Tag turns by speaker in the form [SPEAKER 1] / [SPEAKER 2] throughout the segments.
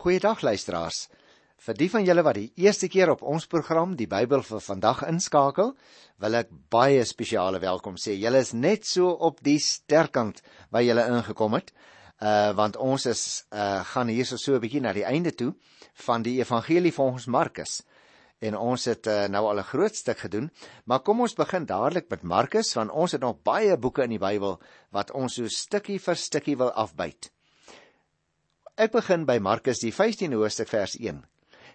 [SPEAKER 1] Goeiedag luisteraars. Vir die van julle wat die eerste keer op ons program die Bybel vir vandag inskakel, wil ek baie spesiale welkom sê. Julle is net so op die sterkant waar julle ingekom het. Uh want ons is uh gaan hierso so 'n bietjie na die einde toe van die evangelie volgens Markus. En ons het uh, nou al 'n groot stuk gedoen, maar kom ons begin dadelik met Markus want ons het nog baie boeke in die Bybel wat ons so stukkie vir stukkie wil afbyt. Ek begin by Markus die 15de hoofstuk vers 1.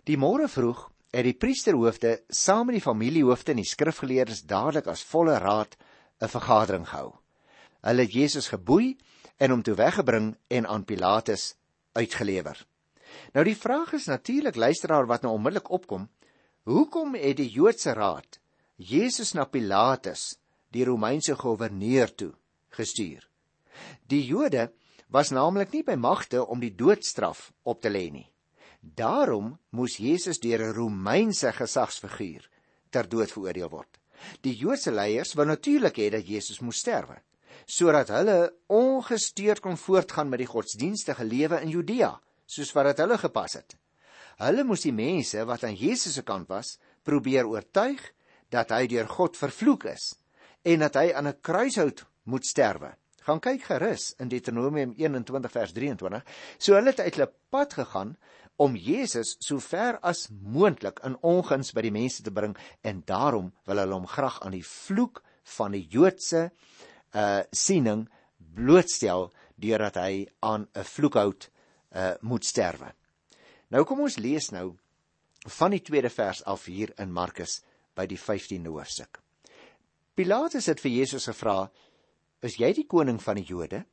[SPEAKER 1] Die môre vroeg het die priesterhoofde saam met die familiehoofde en die skrifgeleerdes dadelik as volle raad 'n vergadering gehou. Hulle het Jesus geboei en hom toe weggebring en aan Pilatus uitgelewer. Nou die vraag is natuurlik luisteraar wat nou onmiddellik opkom, hoekom het die Joodse raad Jesus na Pilatus, die Romeinse goewerneur toe gestuur? Die Jode was naamlik nie by magte om die doodstraf op te lê nie. Daarom moes Jesus deur 'n Romeinse gesagsfiguur ter dood veroordeel word. Die Joodse leiers wou natuurlik hê dat Jesus moes sterwe, sodat hulle ongesteurd kon voortgaan met die godsdienstige lewe in Judea, soos wat dit hulle gepas het. Hulle moes die mense wat aan Jesus se kant was, probeer oortuig dat hy deur God vervloek is en dat hy aan 'n kruishout moet sterwe gaan kyk gerus in Deuteronomium 21 vers 23. So hulle het uit hulle pad gegaan om Jesus so ver as moontlik in onguns by die mense te bring en daarom wil hulle hom graag aan die vloek van die Joodse uh siening blootstel deurdat hy aan 'n vloekhout uh moet sterwe. Nou kom ons lees nou van die tweede vers af hier in Markus by die 15de hoofstuk. Pilatus het vir Jesus gevra: "Is jy die koning van die Jode?"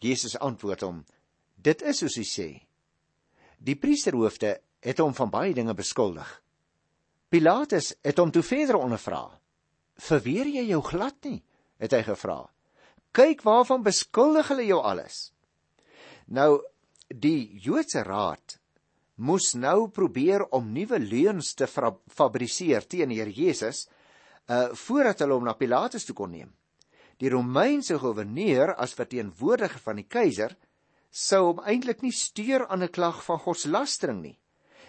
[SPEAKER 1] Jesus antwoord hom: "Dit is soos u sê." Die priesterhoofde het hom van baie dinge beskuldig. Pilatus het hom toe verder ondervra. "Verweer jy jou glad nie?" het hy gevra. "Kyk waarvan beskuldig hulle jou alles." Nou die Joodse raad moes nou probeer om nuwe leuns te fabriseer teen Here Jesus uh voordat hulle hom na Pilatus toe kon neem die Romeinse goewerneur as verteenwoordiger van die keiser sou hom eintlik nie steur aan 'n klag van godslastering nie.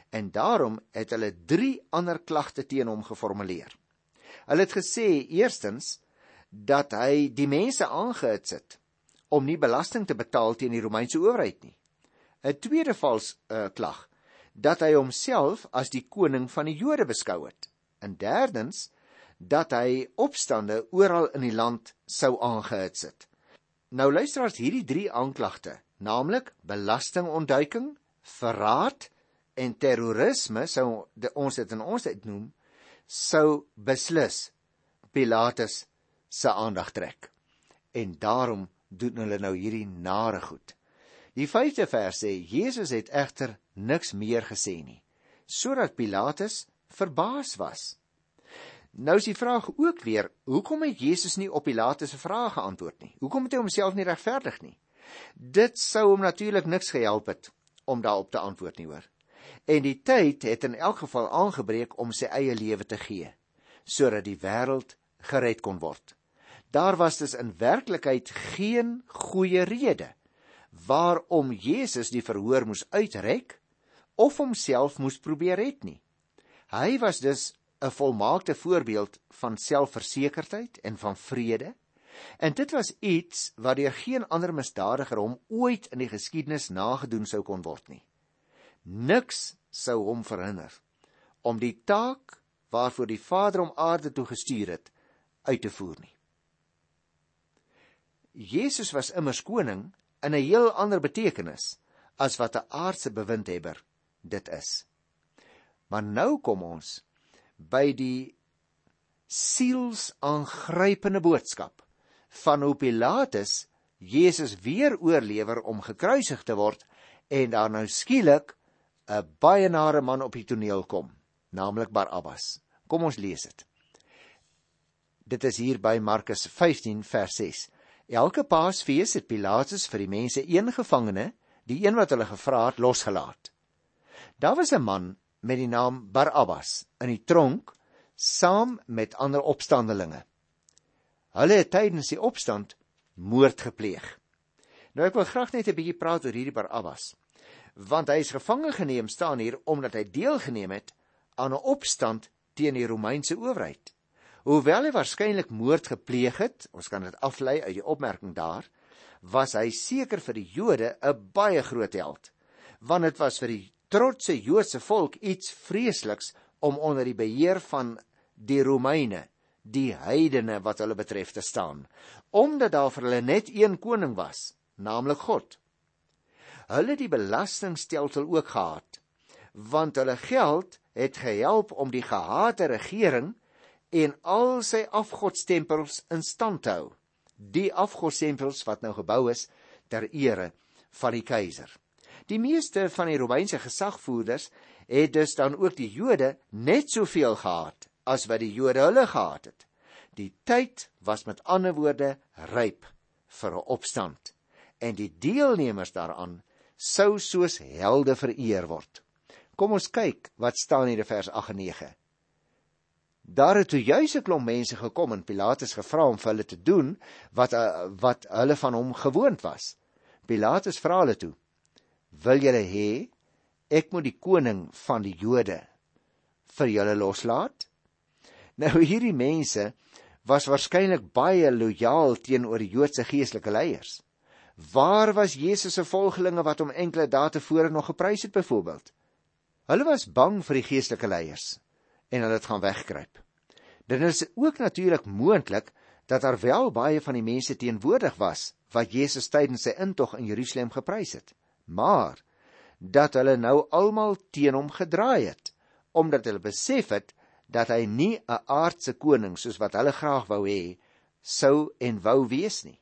[SPEAKER 1] En daarom het hulle 3 ander klagte teen hom geformuleer. Hulle het gesê eerstens dat hy die mense aangehits het om nie belasting te betaal teen die Romeinse owerheid nie. 'n Tweede vals uh, klag dat hy homself as die koning van die Jode beskou het. En derdens dat hy opstande oral in die land sou aangehits het. Nou luisteraars hierdie drie aanklagte, naamlik belastingontduiking, verraad en terrorisme sou ons dit in ons tyd noem, sou beslis Pilatus se aandag trek. En daarom doen hulle nou hierdie nare goed. Die 5de vers sê Jesus het egter niks meer gesê nie, sodat Pilatus verbaas was. Nou is die vraag ook weer, hoekom het Jesus nie op Pilatus se vrae geantwoord nie? Hoekom het hy homself nie regverdig nie? Dit sou hom natuurlik niks gehelp het om daarop te antwoord nie, hoor. En die tyd het in elk geval aangebreek om sy eie lewe te gee sodat die wêreld gered kon word. Daar was dus in werklikheid geen goeie rede waarom Jesus die verhoor moes uitrek of homself moes probeer red nie. Hy was dus 'n volmaakte voorbeeld van selfversekerdheid en van vrede. En dit was iets wat deur geen ander misdadiger hom ooit in die geskiedenis nagedoen sou kon word nie. Niks sou hom verhinder om die taak waarvoor die Vader hom aarde toe gestuur het uit te voer nie. Jesus was immers koning in 'n heel ander betekenis as wat 'n aardse bewindhebber dit is. Maar nou kom ons by die sielsaangrypende boodskap van hoe Pilatus Jesus weer oorlewer om gekruisig te word en daar nou skielik 'n baie nare man op die toneel kom, naamlik Barabbas. Kom ons lees dit. Dit is hier by Markus 15 vers 6. Elke Paasfees het Pilatus vir die mense een gevangene, die een wat hulle gevra het, losgelaat. Daar was 'n man met die naam Barabbas in die tronk saam met ander opstandelinge. Hulle het tydens die opstand moord gepleeg. Nou ek wil graag net 'n bietjie praat oor hierdie Barabbas. want hy is gevange geneem staan hier omdat hy deelgeneem het aan 'n opstand teen die Romeinse owerheid. Hoewel hy waarskynlik moord gepleeg het, ons kan dit aflei uit die opmerking daar, was hy seker vir die Jode 'n baie groot held, want dit was vir die trotse Joodse volk iets vreesliks om onder die beheer van die Romeine, die heidene wat hulle betref te staan, omdat daar vir hulle net een koning was, naamlik God. Hulle die belastingstelsel ook gehad want hulle geld het gehelp om die gehate regering en al sy afgodstempels in stand te hou die afgodstempels wat nou gebou is ter ere van die keiser die meeste van die romeinse gesagvoerders het dus dan ook die Jode net soveel gehad as wat die Jode hulle gehad het die tyd was met ander woorde ryp vir 'n opstand en die deelnemers daaraan sou soos helde vereer word. Kom ons kyk wat staan hier in vers 8 en 9. Daar het toe juis 'n klomp mense gekom en Pilatus gevra om vir hulle te doen wat uh, wat hulle van hom gewoond was. Pilatus vra hulle toe: "Wil julle hê ek moet die koning van die Jode vir julle loslaat?" Nou hierdie mense was waarskynlik baie lojaal teenoor die Joodse geestelike leiers. Waar was Jesus se volgelinge wat hom enkele dae tevore nog geprys het byvoorbeeld? Hulle was bang vir die geestelike leiers en hulle het gaan wegkruip. Dit is ook natuurlik moontlik dat daar wel baie van die mense teenwoordig was wat Jesus tydens sy intog in Jerusalem geprys het, maar dat hulle nou almal teen hom gedraai het omdat hulle besef het dat hy nie 'n aardse koning soos wat hulle graag wou hê sou en wou wees nie.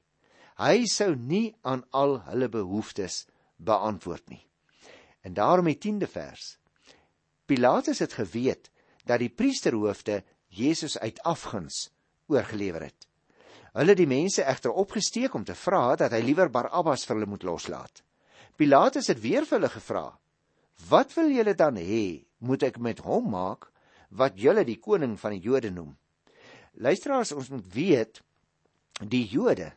[SPEAKER 1] Hy sou nie aan al hulle behoeftes beantwoord nie. En daarom die 10de vers. Pilatus het geweet dat die priesterhoofde Jesus uit afguns oorgelewer het. Hulle die mense egter opgesteek om te vra dat hy liewer Barabbas vir hulle moet loslaat. Pilatus het weer vir hulle gevra: "Wat wil julle dan hê moet ek met hom maak wat julle die koning van die Jode noem?" Luisteraars, ons moet weet die Jode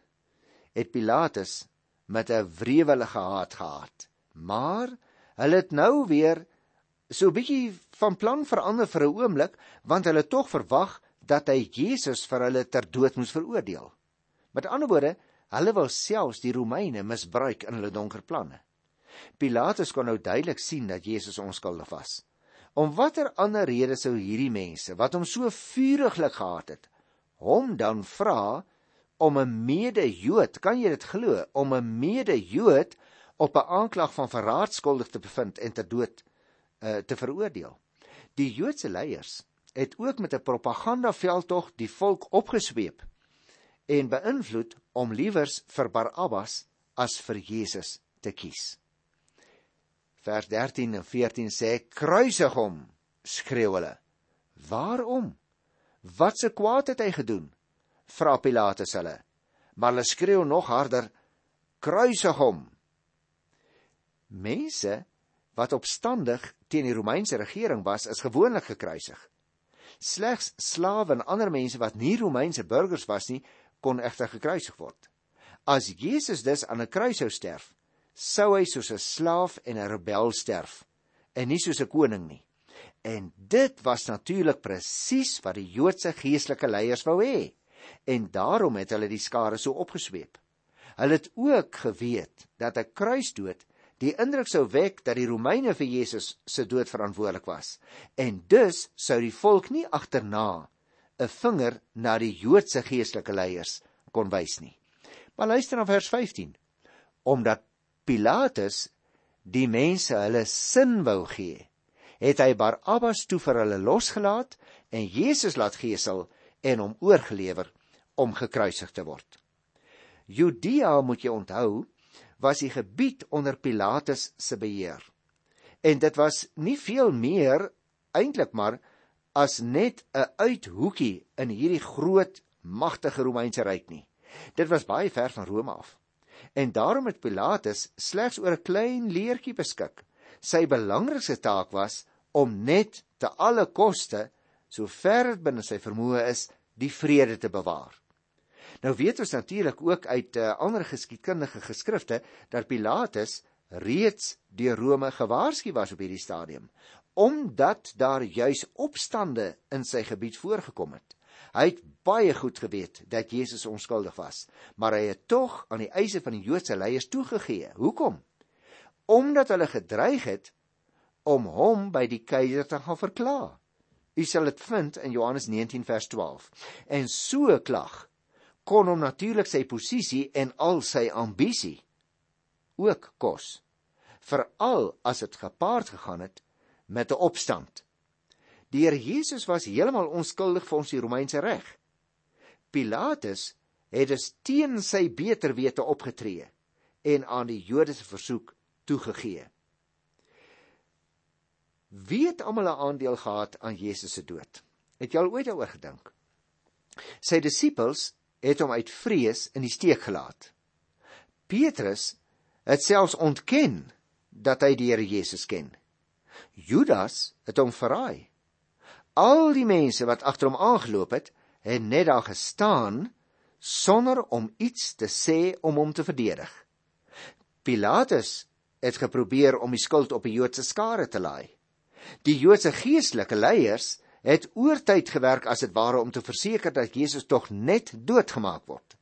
[SPEAKER 1] het Pilatus met 'n wrewelige haat gehad. Maar hulle het nou weer so 'n bietjie van plan verander vir 'n oomblik, want hulle tog verwag dat hy Jesus vir hulle ter dood moes veroordeel. Met ander woorde, hulle wou selfs die Romeine misbruik in hulle donker planne. Pilatus kon nou duidelik sien dat Jesus onskuldig was. Om watter ander rede sou hierdie mense wat hom so vuriglik gehaat het, hom dan vra om 'n mede-Jood, kan jy dit glo, om 'n mede-Jood op 'n aanklag van verraad skuldig te bevind en te dood uh, te veroordeel. Die Joodse leiers het ook met 'n propagandaveldtog die volk opgesweep en beïnvloed om liewers vir Barabbas as vir Jesus te kies. Vers 13 en 14 sê: "Kruisig hom!" skreeu hulle. "Waarom? Wat se kwaad het hy gedoen?" vra Pilatus hulle. Maar hulle skreeu nog harder: Kruisig hom. Mense wat opstandig teen die Romeinse regering was, is gewoonlik gekruisig. Slegs slawe en ander mense wat nie Romeinse burgers was nie, kon egter gekruisig word. As Jesus dus aan 'n kruis sou sterf, sou hy soos 'n slaaf en 'n rebel sterf en nie soos 'n koning nie. En dit was natuurlik presies wat die Joodse geestelike leiers wou hê en daarom het hulle die skare so opgesweep. Hulle het ook geweet dat 'n kruisdood die indruk sou wek dat die Romeine vir Jesus se dood verantwoordelik was en dus sou die volk nie agterna 'n vinger na die Joodse geestelike leiers kon wys nie. Maar luister na vers 15. Omdat Pilatus die mense hulle sin wou gee, het hy Barabbas toe vir hulle losgelaat en Jesus laat gesel en hom oorgelewer om gekruisig te word. Judea moet jy onthou was die gebied onder Pilatus se beheer. En dit was nie veel meer eintlik maar as net 'n uithoekie in hierdie groot magtige Romeinse ryk nie. Dit was baie ver van Rome af. En daarom het Pilatus slegs oor 'n klein leertjie beskik. Sy belangrikste taak was om net te alle koste, so ver dit binne sy vermoë is, die vrede te bewaar. Nou weet ons natuurlik ook uit uh, ander geskiedkundige geskrifte dat Pilatus reeds deur Rome gewaarsku was op hierdie stadium omdat daar juis opstande in sy gebied voorgekom het. Hy het baie goed geweet dat Jesus onskuldig was, maar hy het tog aan die eise van die Joodse leiers toegegee. Hoekom? Omdat hulle gedreig het om hom by die keiser te gaan verkla. U sal dit vind in Johannes 19 vers 12. En so 'n klag kon hom natuurlik sy posisie en al sy ambisie ook kos. Veral as dit gepaard gegaan het met 'n opstand. Die Here Jesus was heeltemal onskuldig volgens die Romeinse reg. Pilatus het dus teen sy beter wete opgetree en aan die Jode se versoek toegegee. Wie het almal 'n aandeel gehad aan Jesus se dood? Het jy al ooit daaroor gedink? Sy disippels het hom uit vrees in die steek gelaat. Petrus het selfs ontken dat hy die Here Jesus ken. Judas het hom verraai. Al die mense wat agter hom aangeloop het, het net daar gestaan sonder om iets te sê om hom te verdedig. Pilatus het geprobeer om die skuld op die Joodse skare te laai. Die Joodse geestelike leiers het oortyd gewerk as dit ware om te verseker dat Jesus tog net doodgemaak word.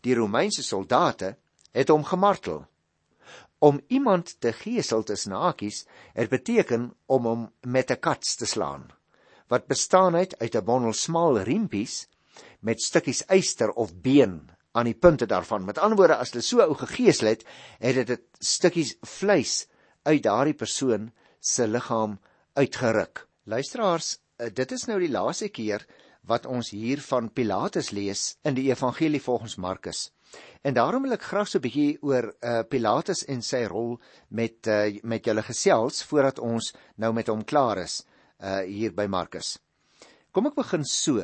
[SPEAKER 1] Die Romeinse soldate het hom gemartel. Om iemand te gesel tussen hakies het beteken om hom met 'n kats te slaan wat bestaan het uit 'n bondel smal riempies met stukkies yster of been aan die punte daarvan. Met ander woorde, as hulle so ou gegeesel het, het dit stukkies vleis uit daardie persoon se liggaam uitgeruk. Luisteraars, eh, dit is nou die laaste keer wat ons hier van Pilatus lees in die evangelie volgens Markus. En daarom wil ek graag so 'n bietjie oor uh, Pilatus en sy rol met uh, met julle gesels voordat ons nou met hom klaar is uh, hier by Markus. Kom ek begin so.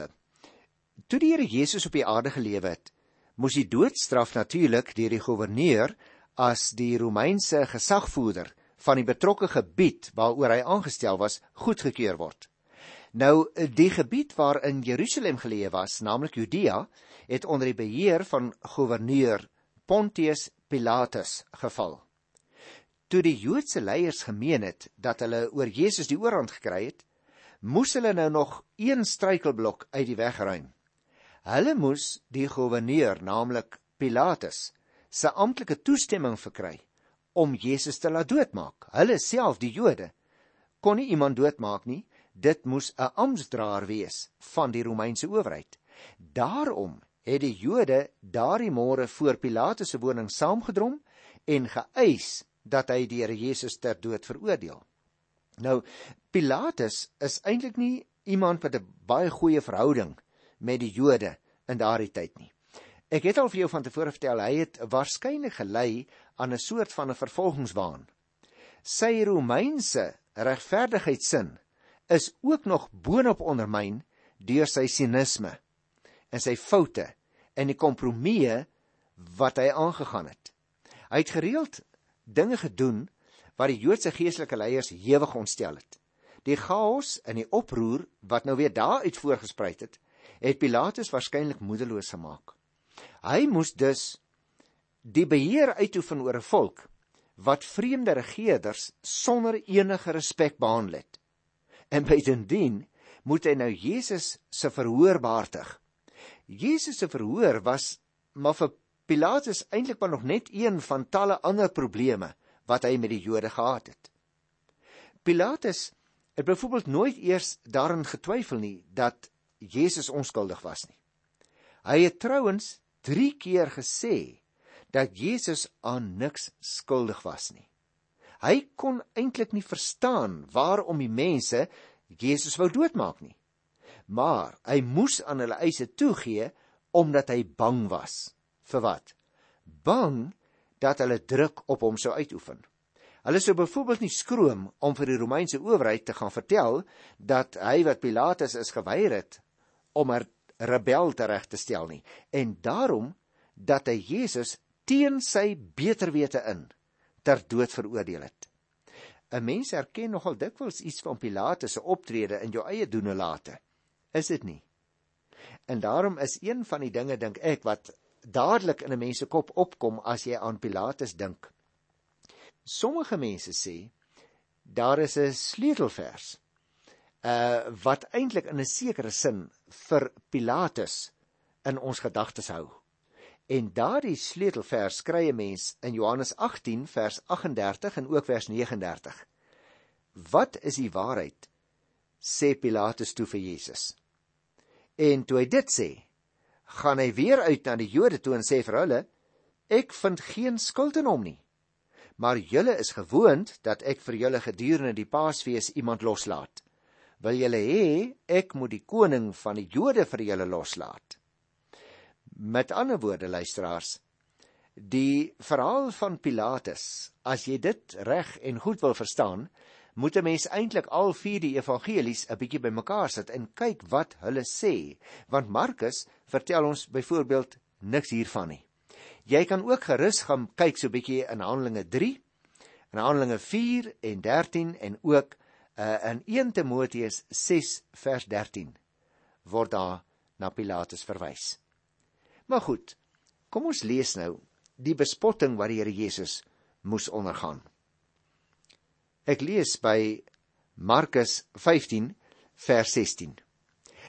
[SPEAKER 1] Toe die Here Jesus op die aarde gelewe het, moes die doodstraf natuurlik deur die goewerneur as die Romeinse gesagvoerder van die betrokke gebied waaroor hy aangestel was, goedgekeur word. Nou die gebied waarin Jerusalem geleë was, naamlik Judea, het onder die beheer van goewerneur Pontius Pilatus geval. Toe die Joodse leiers gemeen het dat hulle oor Jesus die oorhand gekry het, moes hulle nou nog een struikelblok uit die weg ruim. Hulle moes die goewerneur, naamlik Pilatus, se amptelike toestemming verkry om Jesus te laat doodmaak. Hulle self, die Jode, kon nie iemand doodmaak nie. Dit moes 'n amptdraer wees van die Romeinse owerheid. Daarom het die Jode daardie môre voor Pilatus se woning saamgedrom en geëis dat hy die Here Jesus ter dood veroordeel. Nou Pilatus is eintlik nie iemand met 'n baie goeie verhouding met die Jode in daardie tyd nie. Ek het al vir jou van tevore vertel hy het waarskynlik gelei aan 'n soort van 'n vervolgingswaan. Sy Romeinse regverdigheidssin is ook nog boonop ondermyn deur sy sinisme en sy foute en die kompromieë wat hy aangegaan het. Hy het gereeld dinge gedoen wat die Joodse geestelike leiers hewig ontstel het. Die chaos en die oproer wat nou weer daaruit voorgespruit het, het Pilatus waarskynlik moedeloos gemaak. Hy moes dus die beheer uitoefen oor 'n volk wat vreemde regerders sonder enige respek behandel het. En bytendien moet hy nou Jesus se verhoor behartig Jesus se verhoor was maar vir Pilatus eintlik maar nog net een van talle ander probleme wat hy met die Jode gehad het. Pilatus het byvoorbeeld nooit eers daarin getwyfel nie dat Jesus onskuldig was nie. Hy het trouens 3 keer gesê dat Jesus aan niks skuldig was nie. Hy kon eintlik nie verstaan waarom die mense Jesus wou doodmaak nie maar hy moes aan hulle eise toegee omdat hy bang was. Vir wat? Bang dat hulle druk op hom sou uitoefen. Hulle sou byvoorbeeld nie skroom om vir die Romeinse owerheid te gaan vertel dat hy wat Pilatus is geweier het om 'n rebel tereg te stel nie en daarom dat hy Jesus teen sy beter wete in ter dood veroordeel het. 'n Mens erken nogal dikwels iets van Pilatus se optrede in jou eie doen en late is dit nie. En daarom is een van die dinge dink ek wat dadelik in 'n mens se kop opkom as jy aan Pilatus dink, Sommige mense sê daar is 'n sleutelvers uh wat eintlik in 'n sekere sin vir Pilatus in ons gedagtes hou. En daardie sleutelvers kry 'n mens in Johannes 18 vers 38 en ook vers 39. Wat is die waarheid? sê Pilatus toe vir Jesus. En toe hy dit sê, gaan hy weer uit na die Jode toe en sê vir hulle: Ek vind geen skuld in hom nie. Maar julle is gewoond dat ek vir julle gedurende die Paasfees iemand loslaat. Wil julle hê ek moet die koning van die Jode vir julle loslaat? Met ander woorde luisteraars, die verhaal van Pilatus, as jy dit reg en goed wil verstaan, moet 'n mens eintlik al vier die evangelies 'n bietjie bymekaar sit en kyk wat hulle sê, want Markus vertel ons byvoorbeeld niks hiervan nie. Jy kan ook gerus gaan kyk so 'n bietjie in Handelinge 3, in Handelinge 4 en 13 en ook uh, in 1 Timoteus 6 vers 13 word daar na Pilatus verwys. Maar goed, kom ons lees nou die bespotting wat die Here Jesus moes ondergaan. Ek lees by Markus 15 vers 16.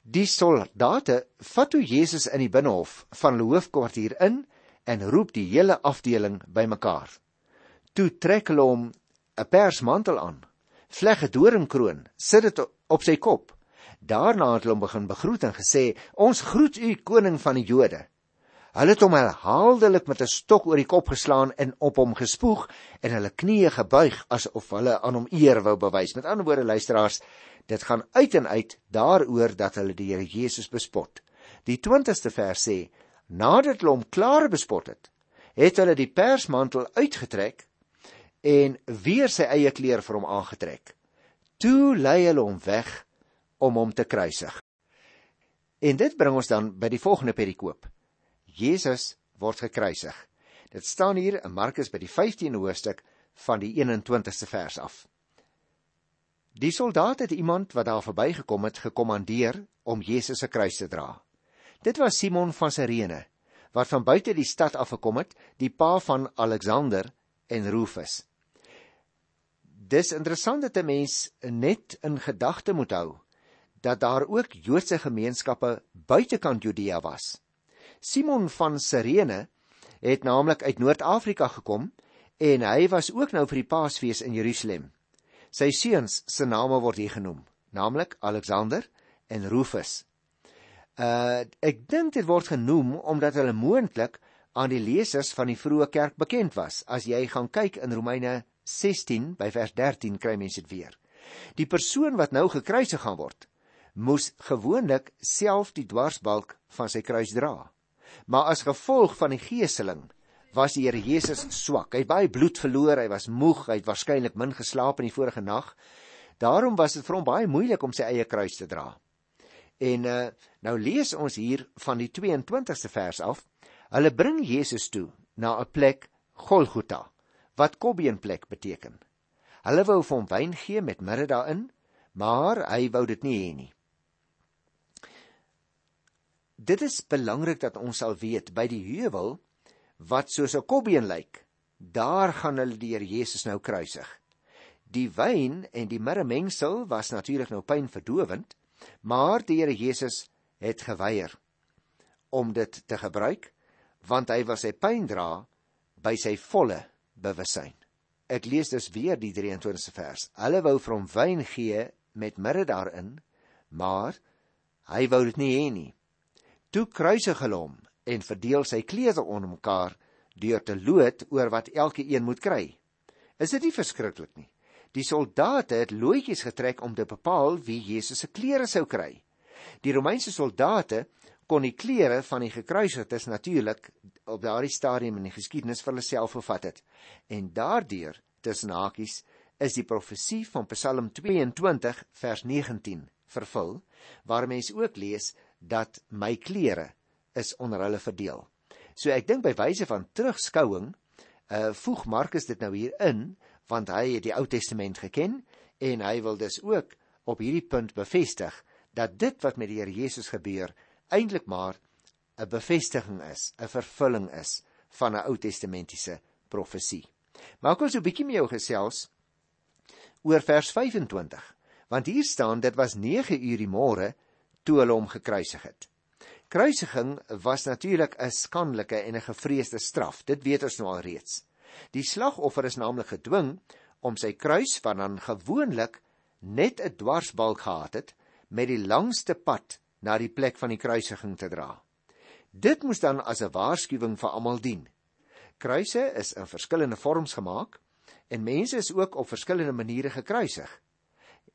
[SPEAKER 1] Die soldate vat toe Jesus in die binnehof van die hoofkwartier in en roep die hele afdeling bymekaar. Toe trek hulle hom 'n persmantel aan, vleg 'n doringkroon, sit dit op sy kop. Daarna het hulle hom begin begroet en gesê: "Ons groet u koning van die Jode." Hulle het hom herhaaldelik met 'n stok oor die kop geslaan en op hom gespoeg en hulle knieë gebuig asof hulle aan hom eer wou bewys. Met ander woorde luisteraars, dit gaan uit en uit daaroor dat hulle die Here Jesus bespot. Die 20ste vers sê: Nadat hulle hom klaar bespot het, het hulle die persmantel uitgetrek en weer sy eie klere vir hom aangetrek. Toe lei hulle hom weg om hom te kruisig. En dit bring ons dan by die volgende perikoop. Jesus word gekruisig. Dit staan hier in Markus by die 15de hoofstuk van die 21ste vers af. Die soldaat het iemand wat daar verbygekom het gekommandeer om Jesus se kruis te dra. Dit was Simon van Sirene wat van buite die stad af gekom het, die pa van Alexander en Rufus. Dis interessant dat 'n mens net in gedagte moet hou dat daar ook Joodse gemeenskappe buitekant Judea was. Simon van Sirene het naamlik uit Noord-Afrika gekom en hy was ook nou vir die Paasfees in Jerusalem. Sy seuns se name word hier genoem, naamlik Alexander en Rufus. Uh ek dink dit word genoem omdat hulle moontlik aan die lesers van die vroeë kerk bekend was. As jy gaan kyk in Romeine 16 by vers 13 kry mense dit weer. Die persoon wat nou gekruisig gaan word, moes gewoonlik self die dwarsbalk van sy kruis dra. Maar as gevolg van die geeseling was die Here Jesus swak. Hy het baie bloed verloor, hy was moeg, hy het waarskynlik min geslaap in die vorige nag. Daarom was dit vir hom baie moeilik om sy eie kruis te dra. En uh, nou lees ons hier van die 22ste vers af. Hulle bring Jesus toe na 'n plek Golgotha wat kobbeenplek beteken. Hulle wou vir hom wyn gee met mirre daarin, maar hy wou dit nie hê nie. Dit is belangrik dat ons sal weet by die heuwel wat soos 'n kobbeen lyk, daar gaan hulle die Here Jesus nou kruisig. Die wyn en die mirremengsel was natuurlik nou pynverdowend, maar die Here Jesus het geweier om dit te gebruik want hy was sy pyn dra by sy volle bewussyn. Ek lees dus weer die 23ste vers. Hulle wou vir hom wyn gee met mirre daarin, maar hy wou dit nie hê nie. Toe kruisig hulle hom en verdeel sy klere onder mekaar deur te loot oor wat elke een moet kry. Is dit nie verskriklik nie? Die soldate het loetjies getrek om te bepaal wie Jesus se klere sou kry. Die Romeinse soldate kon die klere van die gekruisigdes natuurlik op daardie stadium in die geskiedenis vir hulle self vervat het. En daardeur tussen hakies is die profesie van Psalm 22 vers 19 vervul waar mense ook lees dat my klere is onder hulle verdeel. So ek dink by wyse van terugskouing, uh voeg Markus dit nou hier in want hy het die Ou Testament geken en hy wil dus ook op hierdie punt bevestig dat dit wat met die Here Jesus gebeur eintlik maar 'n bevestiging is, 'n vervulling is van 'n Ou Testamentiese profesie. Maar ek wil so 'n bietjie met jou gesels oor vers 25, want hier staan dit was 9 uur die môre toe hulle hom gekruisig het. Kruisiging was natuurlik 'n skandelike en 'n gevreesde straf. Dit weet ons nou al reeds. Die slagoffer is naamlik gedwing om sy kruis wat dan gewoonlik net 'n dwarsbalk gehad het met die langste pad na die plek van die kruisiging te dra. Dit moes dan as 'n waarskuwing vir almal dien. Kruise is in verskillende vorms gemaak en mense is ook op verskillende maniere gekruisig.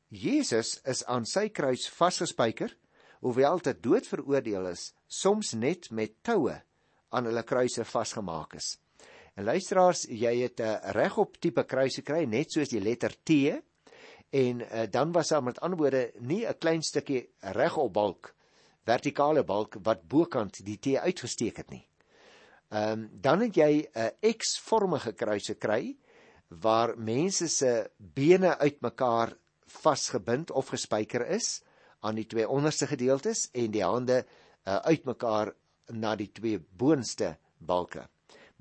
[SPEAKER 1] Jesus is aan sy kruis vasgespijker, hoewel dit dood veroordeel is, soms net met toue aan hulle kruise vasgemaak is. En luisteraars, jy het 'n regop tipe kruis gekry net soos die letter T en uh, dan was daar met ander woorde nie 'n klein stukkie regop balk vertikale balk wat bokant die T uitgesteek het nie. Ehm um, dan het jy 'n X-vormige kruis gekry waar mense se bene uitmekaar vasgebind of gespyker is aan die twee onderste gedeeltes en die hande uh, uitmekaar na die twee boonste balke.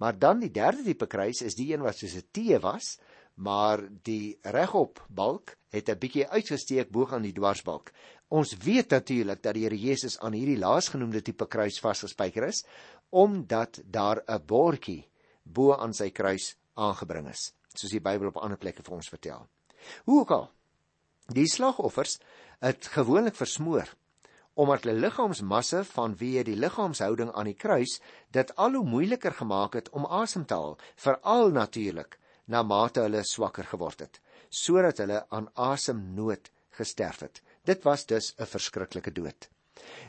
[SPEAKER 1] Maar dan die derde tipe kruis is die een wat soos 'n T was, maar die regop balk het 'n bietjie uitgesteek bo aan die dwarsbalk. Ons weet natuurlik dat die Here Jesus aan hierdie laasgenoemde tipe kruis vasgespijker is omdat daar 'n bordjie bo aan sy kruis aangebring is, soos die Bybel op ander plekke vir ons vertel. Hoe ook al, die slagoffers het gewoonlik versmoor omdat hulle liggaamsmasse vanweë die liggaamshouding aan die kruis dit al hoe moeiliker gemaak het om asem te haal, veral natuurlik na mate hulle swakker geword het, sodat hulle aan asemnood gesterf het. Dit was dus 'n verskriklike dood.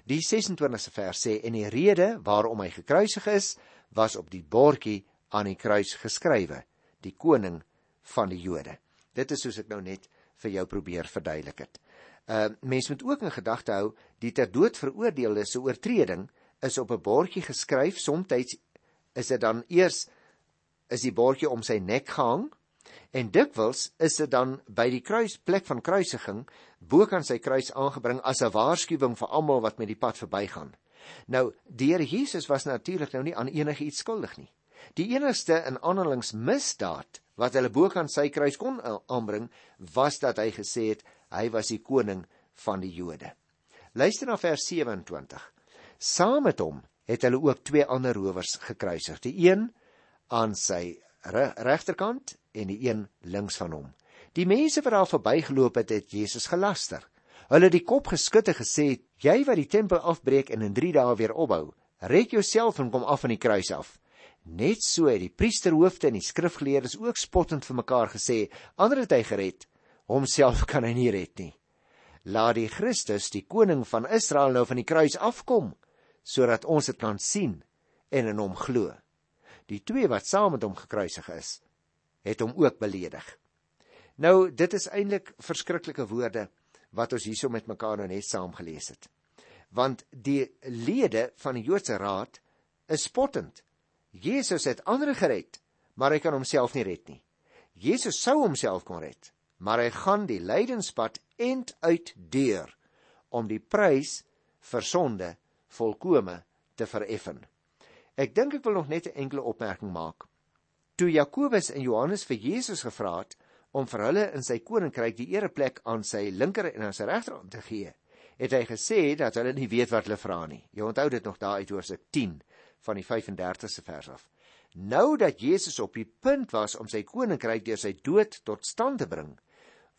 [SPEAKER 1] Die 26ste vers sê en die rede waarom hy gekruisig is, was op die bordjie aan die kruis geskrywe: die koning van die Jode. Dit is soos ek nou net vir jou probeer verduidelik het. Uh mens moet ook in gedagte hou die ter dood veroordeelde se oortreding is op 'n bordjie geskryf. Soms is dit dan eers is die bordjie om sy nek gehang en dikwels is dit dan by die kruisplek van kruisiging bokant sy kruis aangebring as 'n waarskuwing vir almal wat met die pad verbygaan. Nou, die Here Jesus was natuurlik nou nie aan enigiets skuldig nie. Die enigste in aanhalings misdaad wat hulle bokant sy kruis kon aanbring, was dat hy gesê het hy was die koning van die Jode. Luister na vers 27. Saam met hom het hulle ook twee ander rowers gekruisig, die een aan sy regterkant en die een links van hom. Die mense wat daar verbygeloop het, het Jesus gelaster. Hulle het die kop geskud en gesê: "Jy wat die tempel afbreek en in 3 dae weer opbou, red jouself en kom af van die kruis af." Net so het die priesterhoofde en die skrifgeleerdes ook spottend vir mekaar gesê: "Ander het hy gered, homself kan hy nie red nie. Laat die Christus, die koning van Israel nou van die kruis afkom sodat ons dit kan sien en in hom glo. Die twee wat saam met hom gekruisig is, het hom ook beledig. Nou, dit is eintlik verskriklike woorde wat ons hierso met mekaar nou net saam gelees het. Want die lede van die Joodse raad is spottend. Jesus het ander gered, maar hy kan homself nie red nie. Jesus sou homself kon red, maar hy gaan die lydenspad end uit deur om die prys vir sonde volkome te vereffen. Ek dink ek wil nog net 'n enkele opmerking maak. Toe Jakobus en Johannes vir Jesus gevra het om vir hulle in sy koninkryk die ereplek aan sy linker en aan sy regterhand te gee, het hy gesê dat hulle nie weet wat hulle vra nie. Jy onthou dit nog daar uit Hoofstuk 10 van die 35ste vers af. Nou dat Jesus op die punt was om sy koninkryk deur sy dood tot stand te bring,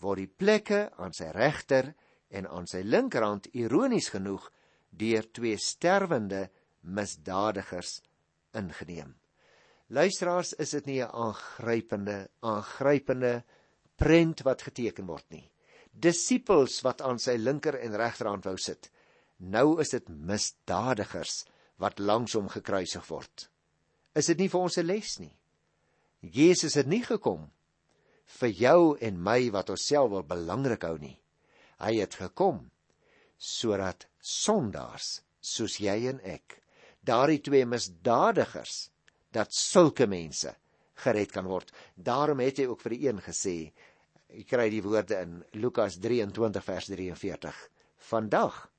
[SPEAKER 1] word die plekke aan sy regter en aan sy linkerhand ironies genoeg deur twee sterwende misdadigers ingeneem. Luisteraars, is dit nie 'n aangrypende, aangrypende prent wat geteken word nie. Disippels wat aan sy linker en regterhand wou sit. Nou is dit misdadigers wat langs hom gekruisig word. Is dit nie vir ons 'n les nie? Jesus het nie gekom vir jou en my wat ons self wil belangrik hou nie. Hy het gekom sodat sondaars soos jy en ek, daardie twee misdadigers, dat sulke mense gered kan word. Daarom het hy ook vir die een gesê, ek kry die woorde in Lukas 23 vers 43. Vandag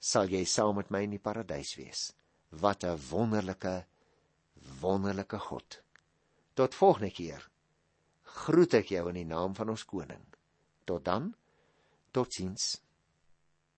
[SPEAKER 1] sal jy saam met my in die paradys wees. Wat 'n wonderlike wonderlike God. Tot volgende keer groet ek jou in die naam van ons koning. Tot dan. Totsiens.